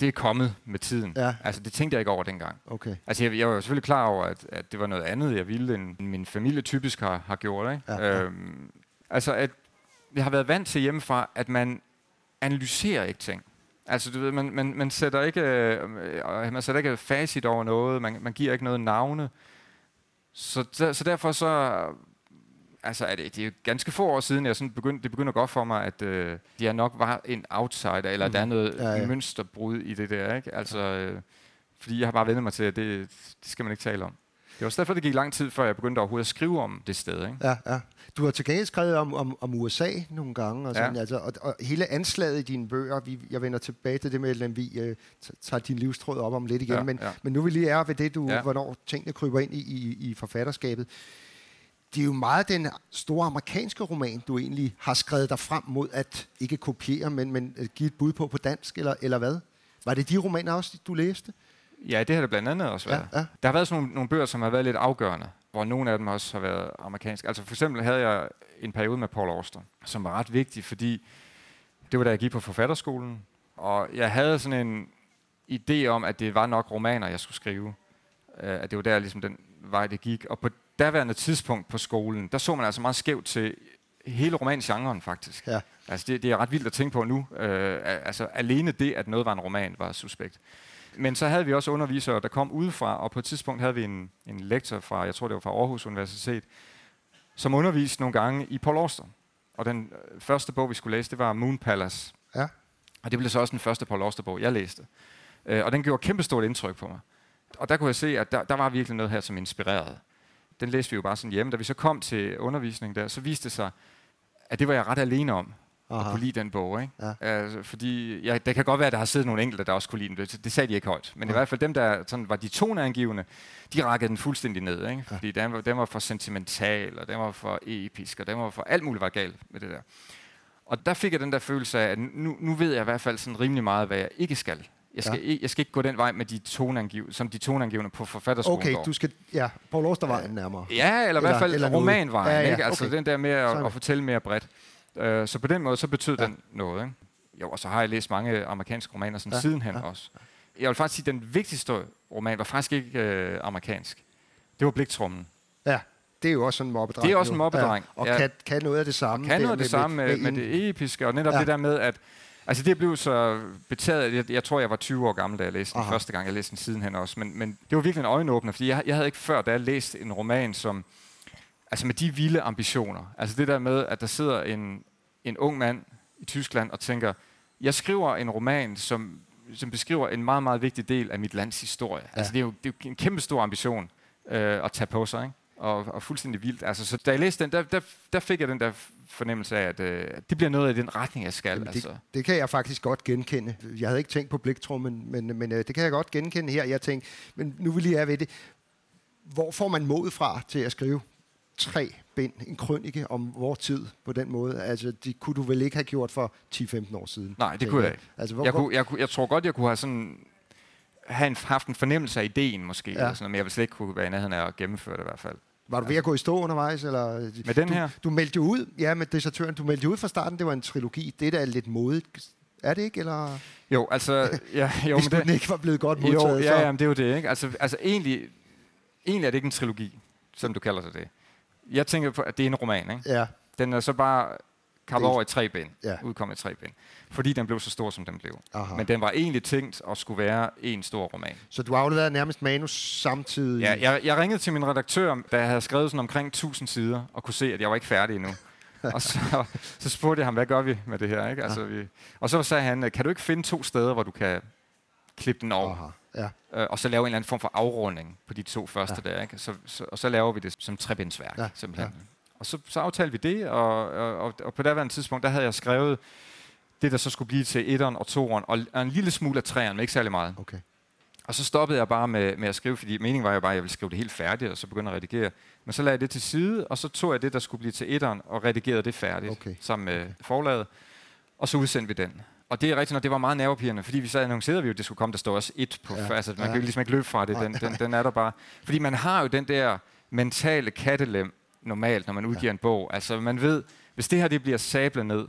det er kommet med tiden. Ja. Altså, det tænkte jeg ikke over dengang. Okay. Altså, jeg, jeg var selvfølgelig klar over, at, at det var noget andet, jeg ville, end min familie typisk har, har gjort. Ikke? Ja, ja. Øhm, altså, at jeg har været vant til hjemmefra, at man analyserer ikke ting. Altså, du ved, man, man, man, sætter ikke, øh, man sætter ikke facit over noget, man, man giver ikke noget navne. Så, der, så derfor så altså er det, det er jo ganske få år siden, jeg sådan begyndte, det begynder gå for mig, at øh, jeg nok var en outsider, eller mm. der er noget ja, ja. mønsterbrud i det der. Ikke? Altså, øh, fordi jeg har bare vendt mig til, at det, det skal man ikke tale om. Det var derfor, det gik lang tid, før jeg begyndte overhovedet at skrive om det sted. Ikke? Ja, ja. Du har til gengæld skrevet om, om, om USA nogle gange, og, sådan, ja. altså, og, og hele anslaget i dine bøger, vi, jeg vender tilbage til det med, at vi øh, tager din livstråd op om lidt igen, ja, men, ja. men nu vil lige er ved det, du, ja. hvornår tingene kryber ind i, i, i forfatterskabet det er jo meget den store amerikanske roman, du egentlig har skrevet dig frem mod at ikke kopiere, men, men give et bud på på dansk, eller, eller hvad? Var det de romaner også, du læste? Ja, det har det blandt andet også været. Ja, ja. Der har været sådan nogle, nogle bøger, som har været lidt afgørende, hvor nogle af dem også har været amerikanske. Altså for eksempel havde jeg en periode med Paul Auster, som var ret vigtig, fordi det var da jeg gik på forfatterskolen, og jeg havde sådan en idé om, at det var nok romaner, jeg skulle skrive. Uh, at det var der ligesom den vej, det gik. Og på daværende tidspunkt på skolen, der så man altså meget skævt til hele romangenren faktisk. Ja. Altså det, det er ret vildt at tænke på nu. Øh, altså alene det, at noget var en roman, var suspekt. Men så havde vi også undervisere, der kom udefra, og på et tidspunkt havde vi en, en lektor fra, jeg tror det var fra Aarhus Universitet, som underviste nogle gange i Paul Auster. Og den øh, første bog, vi skulle læse, det var Moon Palace. Ja. Og det blev så også den første Paul Auster-bog, jeg læste. Øh, og den gjorde kæmpestort indtryk på mig. Og der kunne jeg se, at der, der var virkelig noget her, som inspirerede den læste vi jo bare sådan hjemme. Da vi så kom til undervisning der, så viste det sig, at det var jeg ret alene om. Aha. at kunne lide den bog. Ikke? Ja. Altså, fordi ja, det kan godt være, at der har siddet nogle enkelte, der også kunne lide den. Det, sagde de ikke højt. Men ja. i hvert fald dem, der sådan, var de toneangivende, de rakkede den fuldstændig ned. Ikke? Fordi ja. den, var, den var for sentimental, og den var for episk, og den var for alt muligt var galt med det der. Og der fik jeg den der følelse af, at nu, nu ved jeg i hvert fald sådan rimelig meget, hvad jeg ikke skal. Jeg skal, ja. ikke, jeg skal ikke gå den vej med de toneangiv, som de toneangivende på forfatterskolen Okay, går. du skal, ja, Paul Auster-vejen nærmere. Ja, eller i hvert fald eller romanvejen, ja, ja, ikke? Altså okay. den der med at, at fortælle mere bredt. Uh, så på den måde, så betød ja. den noget, ikke? Jo, og så har jeg læst mange amerikanske romaner sådan ja, sidenhen ja. også. Jeg vil faktisk sige, at den vigtigste roman var faktisk ikke uh, amerikansk. Det var Bliktrummen. Ja, det er jo også en mobbedreng. Det er også en mobbedreng. Ja, og ja. Kan, kan noget af det samme. Og kan noget af det samme med, med, med, det episke, og netop ja. det der med, at Altså det blev så betaget, jeg, jeg tror jeg var 20 år gammel, da jeg læste den Aha. første gang, jeg læste den sidenhen også, men, men det var virkelig en øjenåbner, fordi jeg, jeg havde ikke før, da jeg læste en roman, som, altså med de vilde ambitioner, altså det der med, at der sidder en, en ung mand i Tyskland og tænker, jeg skriver en roman, som, som beskriver en meget, meget vigtig del af mit lands historie. Ja. Altså det er jo, det er jo en kæmpe stor ambition øh, at tage på sig, ikke? Og, og fuldstændig vildt. Altså, så da jeg læste den, der, der, der fik jeg den der fornemmelse af, at øh, det bliver noget af den retning, jeg skal. Jamen, det, altså. det kan jeg faktisk godt genkende. Jeg havde ikke tænkt på bliktrummen, men, men øh, det kan jeg godt genkende her. Jeg tænkte, men nu vil jeg ved det. Hvor får man mod fra til at skrive tre bind, en krønike om vores tid på den måde? Altså, det kunne du vel ikke have gjort for 10-15 år siden? Nej, det kunne jeg ikke. Altså, hvor, jeg, kunne, jeg, kunne, jeg tror godt, jeg kunne have sådan have en, haft en fornemmelse af ideen måske, ja. eller sådan noget, men jeg ville slet ikke kunne være i nærheden af at gennemføre det i hvert fald. Var du ved at gå i stå undervejs? Eller? Med den her? Du, du meldte jo ud, ja, med desertøren, du meldte ud fra starten, det var en trilogi. Det er da lidt modigt. Er det ikke, eller? Jo, altså... Ja, <laughs> jo, Hvis men den ikke var blevet godt modtaget, jo, ja, så... ja, det er jo det, ikke? Altså, altså egentlig, egentlig er det ikke en trilogi, som du kalder det. Jeg tænker på, at det er en roman, ikke? Ja. Den er så bare kappet over i tre bind. Ja. Udkommet i tre bind fordi den blev så stor, som den blev. Aha. Men den var egentlig tænkt at skulle være en stor roman. Så du afleverede nærmest manus samtidig? Ja, jeg, jeg ringede til min redaktør, da jeg havde skrevet sådan omkring 1000 sider, og kunne se, at jeg var ikke færdig endnu. <laughs> og så, så spurgte jeg ham, hvad gør vi med det her? Ikke? Altså, vi, og så sagde han, kan du ikke finde to steder, hvor du kan klippe den over? Aha. Ja. Øh, og så lave en eller anden form for afrunding på de to første ja. der. Ikke? Så, så, og så laver vi det som trebindsværk, ja. simpelthen. Ja. Og så, så aftalte vi det, og, og, og, og på det tidspunkt, der havde jeg skrevet det, der så skulle blive til etteren og toeren, og en lille smule af træerne, men ikke særlig meget. Okay. Og så stoppede jeg bare med, med at skrive, fordi meningen var jo bare, at jeg ville skrive det helt færdigt, og så begynde at redigere. Men så lagde jeg det til side, og så tog jeg det, der skulle blive til etteren, og redigerede det færdigt okay. sammen med okay. forlaget. Og så udsendte vi den. Og det er rigtigt, når det var meget nervepirrende, fordi vi så annoncerede vi jo, at det skulle komme, der står også et på, ja. altså man ja. kan jo ligesom ikke løbe fra det, den, den, den er der bare. Fordi man har jo den der mentale kattelem normalt, når man udgiver ja. en bog. Altså man ved, hvis det her det bliver sablet ned,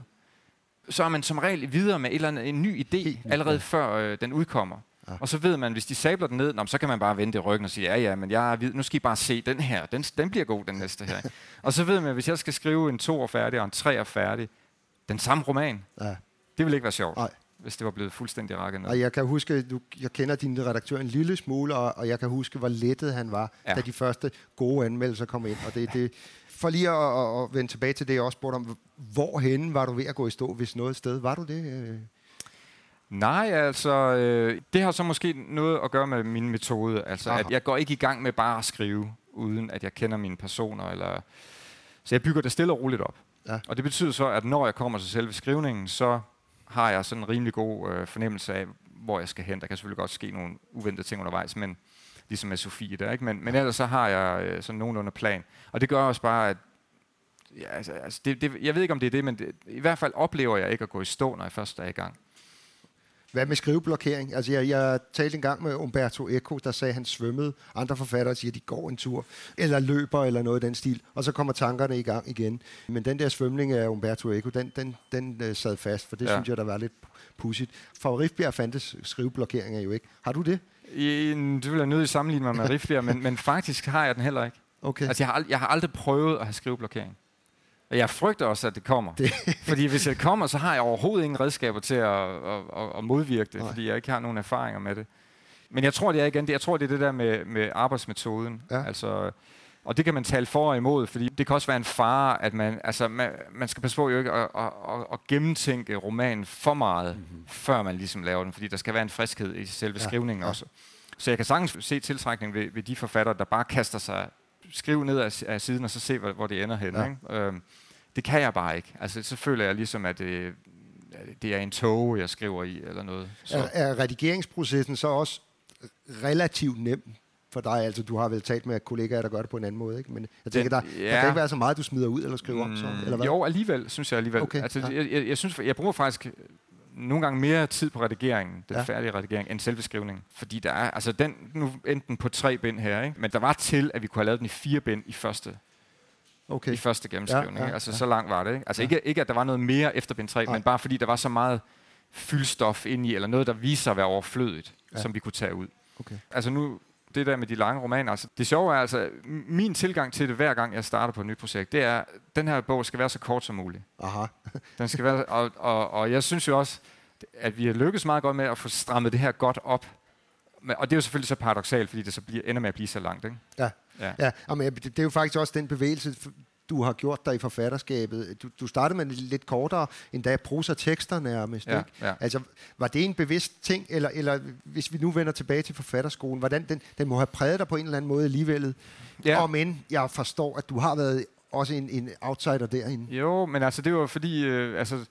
så er man som regel videre med et eller andet, en ny idé, allerede før øh, den udkommer. Ja. Og så ved man, hvis de sabler den ned, så kan man bare vente i ryggen og sige, ja ja, men jeg er vid- nu skal I bare se den her, den, den bliver god, den næste her. <laughs> og så ved man, hvis jeg skal skrive en to år færdig og en tre år færdig, den samme roman, ja. Det vil ikke være sjovt. Nej. hvis det var blevet fuldstændig rakket ned. Og jeg kan huske, du, jeg kender din redaktør en lille smule, og, og jeg kan huske, hvor lettet han var, ja. da de første gode anmeldelser kom ind. Og det, det, for lige at, at, at vende tilbage til det, jeg også spurgte om, hvorhen var du ved at gå i stå, hvis noget sted? Var du det? Øh? Nej, altså, øh, det har så måske noget at gøre med min metode. Altså, Aha. at jeg går ikke i gang med bare at skrive, uden at jeg kender mine personer. Eller så jeg bygger det stille og roligt op. Ja. Og det betyder så, at når jeg kommer til selve skrivningen, så har jeg sådan en rimelig god øh, fornemmelse af, hvor jeg skal hen. Der kan selvfølgelig godt ske nogle uventede ting undervejs, men ligesom med Sofie der, ikke? Men, men ellers så har jeg øh, sådan nogenlunde plan. Og det gør også bare, at ja, altså, altså det, det, jeg ved ikke, om det er det, men det, i hvert fald oplever jeg ikke at gå i stå, når jeg først er i gang. Hvad med skriveblokering? Altså, jeg, jeg talte en gang med Umberto Eco, der sagde, at han svømmede. Andre forfattere siger, at de går en tur, eller løber, eller noget i den stil. Og så kommer tankerne i gang igen. Men den der svømning af Umberto Eco, den, den, den uh, sad fast, for det ja. synes jeg, der var lidt pudsigt. For Rifbjerg fandtes skriveblokeringer jo ikke. Har du det? I, det vil jeg nødt sammenligne mig med Rifbjerg, men, men faktisk har jeg den heller ikke. Okay. Altså, jeg har, ald- jeg har aldrig prøvet at have skriveblokering. Og jeg frygter også, at det kommer. Det. fordi hvis det kommer, så har jeg overhovedet ingen redskaber til at, at, at, at modvirke det, Nej. fordi jeg ikke har nogen erfaringer med det. Men jeg tror, det er igen, jeg tror, det er det der med, med arbejdsmetoden. Ja. Altså, og det kan man tale for og imod, fordi det kan også være en fare, at man, altså, man, man skal passe på jo ikke at, at, at, at gennemtænke romanen for meget, mm-hmm. før man ligesom laver den, fordi der skal være en friskhed i selve ja. skrivningen ja. også. Så jeg kan sagtens se tiltrækning ved, ved de forfattere, der bare kaster sig, skriv ned af, af siden, og så se, hvor, hvor det ender hen. Ja. Ikke? Øhm, det kan jeg bare ikke. Altså, så føler jeg ligesom, at det, det er en tog, jeg skriver i, eller noget. Så. Er, er redigeringsprocessen så også relativt nem for dig? Altså, du har vel talt med kollegaer, der gør det på en anden måde, ikke? Men jeg tænker, Den, der, ja. der kan ikke være så meget, du smider ud eller skriver mm, om, så, eller hvad? Jo, alligevel, synes jeg alligevel. Okay, altså, ja. jeg, jeg, jeg, synes, jeg bruger faktisk nogle gange mere tid på redigeringen, den ja. færdige redigering, end selve skrivningen. Fordi der er, altså den, nu enten på tre bind her, ikke? men der var til, at vi kunne have lavet den i fire bind i første okay. i første gennemskrivning. Ja, ja, altså ja. så langt var det. Ikke? Altså ja. ikke, ikke, at der var noget mere efter bind 3, ja. men bare fordi der var så meget fyldstof ind i, eller noget, der viser sig at være overflødigt, ja. som vi kunne tage ud. Okay. Altså nu, det der med de lange romaner, altså, det sjove er altså, min tilgang til det hver gang, jeg starter på et nyt projekt, det er, at den her bog skal være så kort som muligt. Aha. <laughs> den skal være, og, og, og jeg synes jo også, at vi har lykkes meget godt med at få strammet det her godt op. Og det er jo selvfølgelig så paradoxalt, fordi det så bliver, ender med at blive så langt. Ikke? Ja, ja. ja men det er jo faktisk også den bevægelse, du har gjort dig i forfatterskabet. Du, du startede med lidt kortere, endda prosa tekster nærmest. Ja, ikke? Ja. Altså, var det en bevidst ting, eller, eller hvis vi nu vender tilbage til forfatterskolen, hvordan den, den må have præget dig på en eller anden måde alligevel? Ja. Og men jeg forstår, at du har været også en, en outsider derinde. Jo, men altså det var fordi, øh, altså,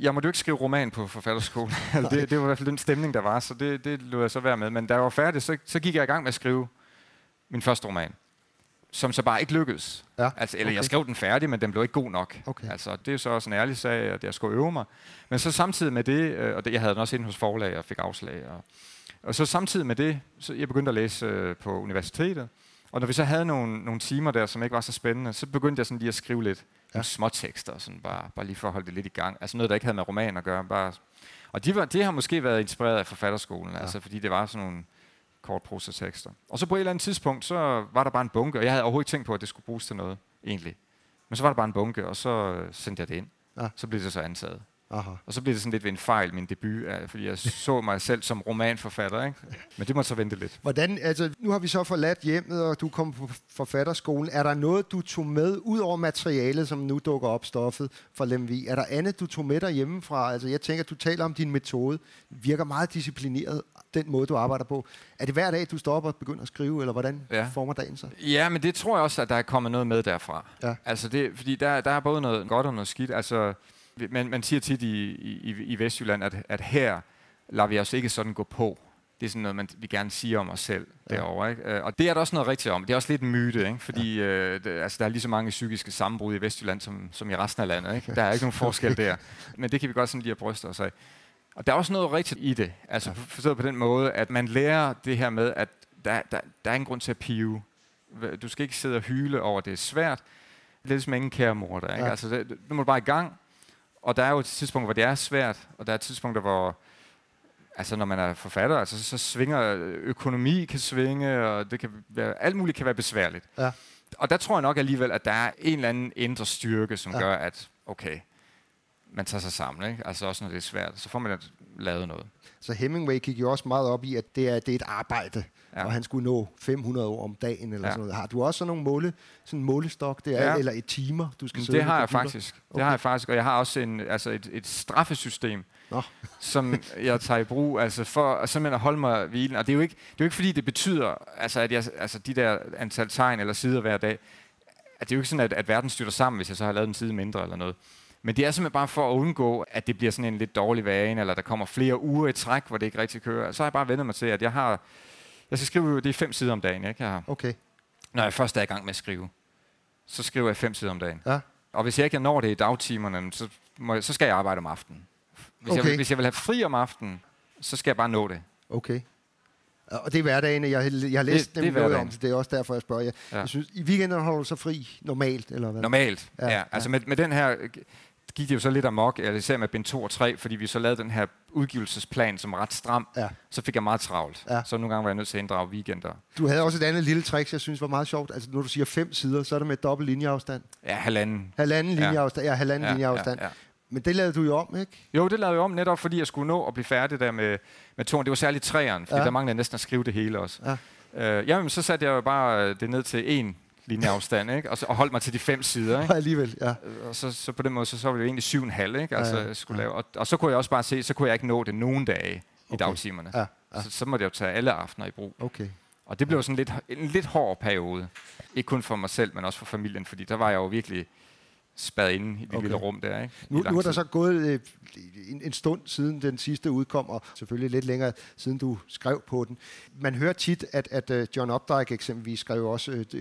jeg måtte jo ikke skrive roman på forfatterskolen. <laughs> altså, det, det var i hvert fald den stemning, der var, så det, det lå jeg så være med. Men da jeg var færdig, så, så gik jeg i gang med at skrive min første roman som så bare ikke lykkedes. Ja. Altså, eller okay. jeg skrev den færdig, men den blev ikke god nok. Okay. Altså, det er så også en ærlig sag, at jeg skulle øve mig. Men så samtidig med det, øh, og det, jeg havde den også inde hos forlag og fik afslag. Og, og så samtidig med det, så jeg begyndte at læse øh, på universitetet. Og når vi så havde nogle, nogle timer der, som ikke var så spændende, så begyndte jeg sådan lige at skrive lidt ja. små tekster, sådan bare, bare lige for at holde det lidt i gang. Altså noget, der ikke havde med roman at gøre. Bare. Og de var, det har måske været inspireret af forfatterskolen, ja. altså fordi det var sådan nogle kort prosatekster. Og så på et eller andet tidspunkt, så var der bare en bunke, og jeg havde overhovedet ikke tænkt på, at det skulle bruges til noget, egentlig. Men så var der bare en bunke, og så sendte jeg det ind. Ja. Så blev det så antaget. Aha. Og så blev det sådan lidt ved en fejl, min debut, fordi jeg <laughs> så mig selv som romanforfatter. Ikke? Men det må så vente lidt. Hvordan, altså, nu har vi så forladt hjemmet, og du kom på forfatterskolen. Er der noget, du tog med, ud over materialet, som nu dukker op, stoffet for Lemvi? Er der andet, du tog med dig hjemmefra? Altså, jeg tænker, du taler om din metode. Virker meget disciplineret, den måde, du arbejder på. Er det hver dag, du op og begynder at skrive, eller hvordan ja. former dagen sig? Ja, men det tror jeg også, at der er kommet noget med derfra. Ja. Altså det, fordi der, der er både noget godt og noget skidt. Altså, man, man siger tit i, i, i Vestjylland, at, at her lader vi os ikke sådan gå på. Det er sådan noget, man, vi gerne siger om os selv ja. derovre. Ikke? Øh, og det er der også noget rigtigt om. Det er også lidt en myte, ikke? fordi ja. øh, det, altså, der er lige så mange psykiske sammenbrud i Vestjylland som, som i resten af landet. Ikke? Der er ikke nogen forskel <laughs> der. Men det kan vi godt sådan lige at bryste os af. Og der er også noget rigtigt i det. Altså forstået på den måde, at man lærer det her med, at der, der, der er ingen grund til at pive. Du skal ikke sidde og hyle over, at det er svært. Er ligesom ingen kære mor der. Ikke? Ja. Altså, det, du må bare i gang, og der er jo et tidspunkt, hvor det er svært, og der er et tidspunkt, hvor altså når man er forfatter, altså, så svinger økonomi kan svinge, og det kan være, alt muligt kan være besværligt. Ja. Og der tror jeg nok alligevel, at der er en eller anden indre styrke, som ja. gør, at okay, man tager sig sammen. Ikke? Altså også når det er svært, så får man lavet noget. Så Hemingway gik jo også meget op i, at det er, det er et arbejde, ja. Og han skulle nå 500 år om dagen eller ja. Sådan noget. Har du også sådan nogle måle, sådan en målestok der, Ja. eller et timer, du skal sidde det har jeg computer? faktisk. Det Okay. har jeg faktisk, og jeg har også en, altså et, et straffesystem, Nå. som jeg tager i brug, altså for simpelthen at holde mig hvilen. Og det er jo ikke, det er jo ikke fordi, det betyder, altså, at jeg, altså de der antal tegn eller sider hver dag, at det er jo ikke sådan, at, at verden styrter sammen, hvis jeg så har lavet en side mindre eller noget. Men det er simpelthen bare for at undgå, at det bliver sådan en lidt dårlig vane, eller der kommer flere uger i træk, hvor det ikke rigtig kører. Så har jeg bare vendt mig til, at jeg har, jeg skal skrive, det er fem sider om dagen, ikke? Jeg har, Okay, når jeg først er i gang med at skrive, så skriver jeg fem sider om dagen. ja. Og hvis jeg ikke når det i dagtimerne, så, må jeg, så skal jeg arbejde om aftenen. Hvis, Okay. jeg, hvis jeg vil have fri om aftenen, så skal jeg bare nå det. Okay. Og det er hverdagen. Jeg, jeg har læst Det- det, er noget om det. Det er også derfor, jeg spørger jer. Ja. Jeg synes, I weekenden holder du så fri normalt, eller hvad? Normalt. Ja, Ja, ja. ja. Altså med, med den her gik det jo så lidt amok, eller især med bind 2 og 3, fordi vi så lavede den her udgivelsesplan, som ret stram. Ja. Så fik jeg meget travlt. Ja. Så nogle gange var jeg nødt til at inddrage weekender. Du havde også et andet lille trick, jeg synes var meget sjovt. Altså, når du siger fem sider, så er det med dobbelt linjeafstand. Ja, halvanden. Halvanden Ja. linjeafstand. Ja, halvanden Ja, linjeafstand. ja, ja. Men det lavede du jo om, ikke? Jo, det lavede jeg om netop, fordi jeg skulle nå at blive færdig der med, med toren. Det var særligt træeren, fordi Ja. ja. der manglede næsten at skrive det hele også. Ja. Øh, jamen, så satte jeg jo bare øh, det ned til en linjeafstand, ikke? Og, så, og holdt mig til de fem sider. Ikke? <laughs> Og alligevel, ja. Og så, så på den måde, så, så var det jo egentlig syv og en halv, ikke? Altså, Ja, ja, jeg skulle ja. lave. Og, og så kunne jeg også bare se, så kunne jeg ikke nå det nogen dage i Okay. dagtimerne. Ja, ja. Så, så måtte jeg jo tage alle aftener i brug. Okay. Og det blev sådan lidt, en lidt hård periode. Ikke kun for mig selv, men også for familien, fordi der var jeg jo virkelig spadet inde i det Okay. lille rum der. Ikke? I Nu, nu er der så gået øh, en, en stund siden den sidste udkom, og selvfølgelig lidt længere siden du skrev på den. Man hører tit, at, at øh, John Updike eksempelvis skrev også øh, en,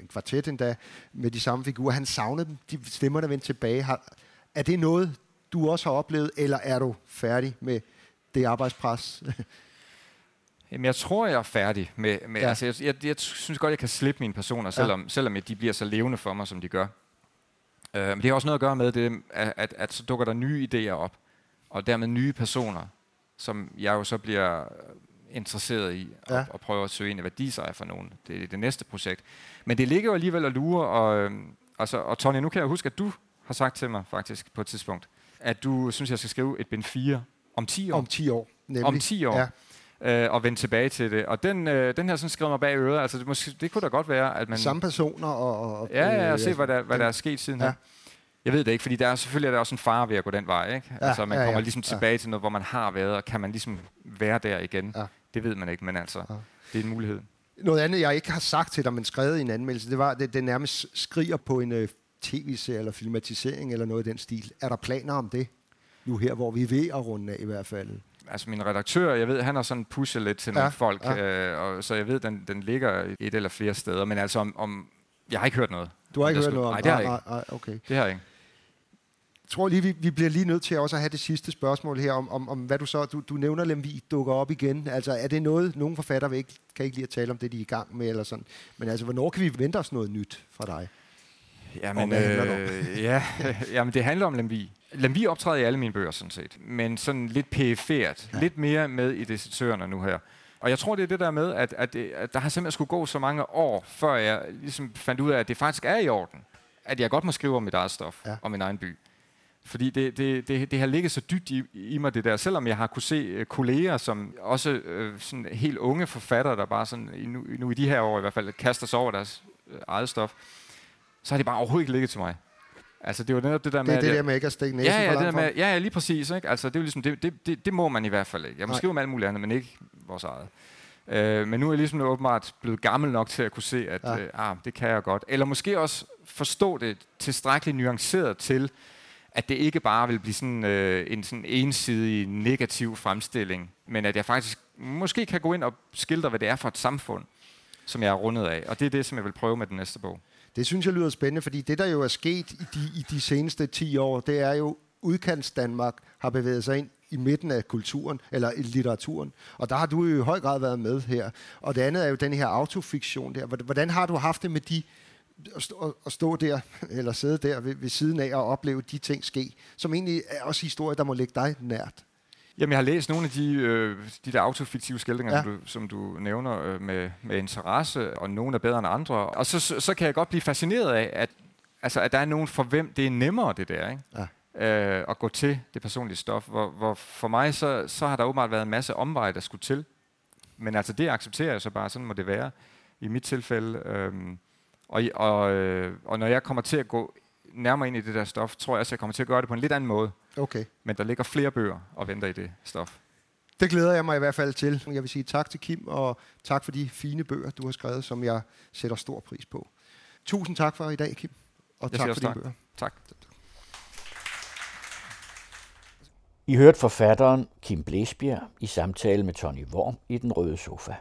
en kvartet endda med de samme figurer. Han savnede dem, de stemmer, der vendte tilbage. Har, er det noget, du også har oplevet, eller er du færdig med det arbejdspres? <laughs> Jamen, jeg tror, jeg er færdig med... med ja. altså, jeg, jeg, jeg synes godt, jeg kan slippe mine personer, selvom, ja. selvom de bliver så levende for mig, som de gør. Uh, men det har også noget at gøre med det, at, at, at så dukker der nye idéer op, og dermed nye personer, som jeg jo så bliver interesseret i, og, Ja. og prøver at søge ind i, hvad de så er for nogen. Det er det næste projekt. Men det ligger jo alligevel og lurer, og, øhm, og, så, og Tonja, nu kan jeg huske, at du har sagt til mig faktisk på et tidspunkt, at du synes, jeg skal skrive et bind 4 om 10 år. Om 10 år, nemlig. Om 10 år. Ja. Øh, og vende tilbage til det. Og den, øh, den her sådan skrev mig bag øret. Altså, det, måske, det kunne da godt være, at man... Samme personer og... og Ja, ja, øh, og se, hvad der, hvad den- der er sket siden Ja. ja. her. Jeg ved det ikke, fordi der er selvfølgelig er der også en fare ved at gå den vej. Ikke? Ja, altså, man ja, kommer ja, ligesom ja. tilbage til noget, hvor man har været, og kan man ligesom være der igen. Ja. Det ved man ikke, men altså, Ja. det er en mulighed. Noget andet, jeg ikke har sagt til dig, men skrevet i en anmeldelse, det var, at det, det nærmest skriger på en øh, tv-serie eller filmatisering eller noget i den stil. Er der planer om det? Nu her, hvor vi er ved at runde af i hvert fald. Altså min redaktør, jeg ved, han har sådan pushet lidt til Ja, nogle folk, ja. øh, og, så jeg ved, den, den ligger et eller flere steder. Men altså, om, om jeg har ikke hørt noget. Du har ikke hørt noget om Nej, det har jeg nej, ikke. nej, nej, okay. Det har jeg ikke. Jeg tror lige, vi, vi bliver lige nødt til også at have det sidste spørgsmål her, om, om, om hvad du så... Du, du nævner Lemvig dukker op igen. Altså, er det noget, nogle forfattere ikke, kan ikke lide at tale om det, de er i gang med, eller sådan. Men altså, hvornår kan vi vente os noget nyt fra dig? Jamen, handler det øh, ja, <laughs> jamen, det handler om Lemvi. Lemvi optræder i alle mine bøger, sådan set. Men sådan lidt perifert. Ja. Lidt mere med i desertørerne nu her. Og jeg tror, det er det der med, at, at, det, at der har simpelthen skulle gå så mange år, før jeg ligesom fandt ud af, at det faktisk er i orden. At jeg godt må skrive om mit eget stof, Ja. om min egen by. Fordi det, det, det, det har ligget så dybt i, i mig, det der. Selvom jeg har kunne se øh, kolleger, som også øh, sådan helt unge forfattere, der bare sådan, nu, nu i de her år i hvert fald, kaster sig over deres øh, eget stof, så har det bare overhovedet ikke ligget til mig. Altså, det var netop det der Det med... er det der med ikke at stikke næsen Ja, ja, det der med, ja, lige præcis. Ikke? Altså, det, er jo ligesom, det, det, det, det må man i hvert fald ikke. Jeg må Nej. skrive om alt muligt andet, men ikke vores eget. Øh, men nu er jeg ligesom åbenbart blevet gammel nok til at kunne se, at ja. øh, ah, det kan jeg godt. Eller måske også forstå det tilstrækkeligt nuanceret til, at det ikke bare vil blive sådan øh, en sådan ensidig negativ fremstilling, men at jeg faktisk måske kan gå ind og skildre, hvad det er for et samfund, som jeg er rundet af. Og det er det, som jeg vil prøve med den næste bog. Det synes jeg lyder spændende, fordi det, der jo er sket i de, i de seneste 10 år, det er jo, udkants Danmark har bevæget sig ind i midten af kulturen, eller i litteraturen. Og der har du jo i høj grad været med her. Og det andet er jo den her autofiktion der. Hvordan- Hvordan har du haft det med de, at stå, at stå der, eller sidde der ved, ved siden af og opleve de ting ske, som egentlig er også historie, der må ligge dig nært? Jamen, jeg har læst nogle af de, øh, de der autofiktive skildringer, Ja. som, du, som du nævner, øh, med, med interesse, og nogle er bedre end andre. Og så, så, så kan jeg godt blive fascineret af, at, altså, at der er nogen for hvem det er nemmere, det der. Ikke? Ja. øh, at gå til det personlige stof. Hvor, hvor for mig, så, så har der åbenbart været en masse omveje, der skulle til. Men altså det accepterer jeg så bare, sådan må det være i mit tilfælde. Øhm, og, og, øh, og når jeg kommer til at gå nærmere ind i det der stof, tror jeg også, jeg kommer til at gøre det på en lidt anden måde. Okay. Men der ligger flere bøger og venter i det stof. Det glæder jeg mig i hvert fald til. Jeg vil sige tak til Kim, og tak for de fine bøger, du har skrevet, som jeg sætter stor pris på. Tusind tak for i dag, Kim. Og Jeg tak siger for dine tak. bøger. Tak. I hørte forfatteren Kim Blæsbjerg i samtale med Tony Worm i Den Røde Sofa.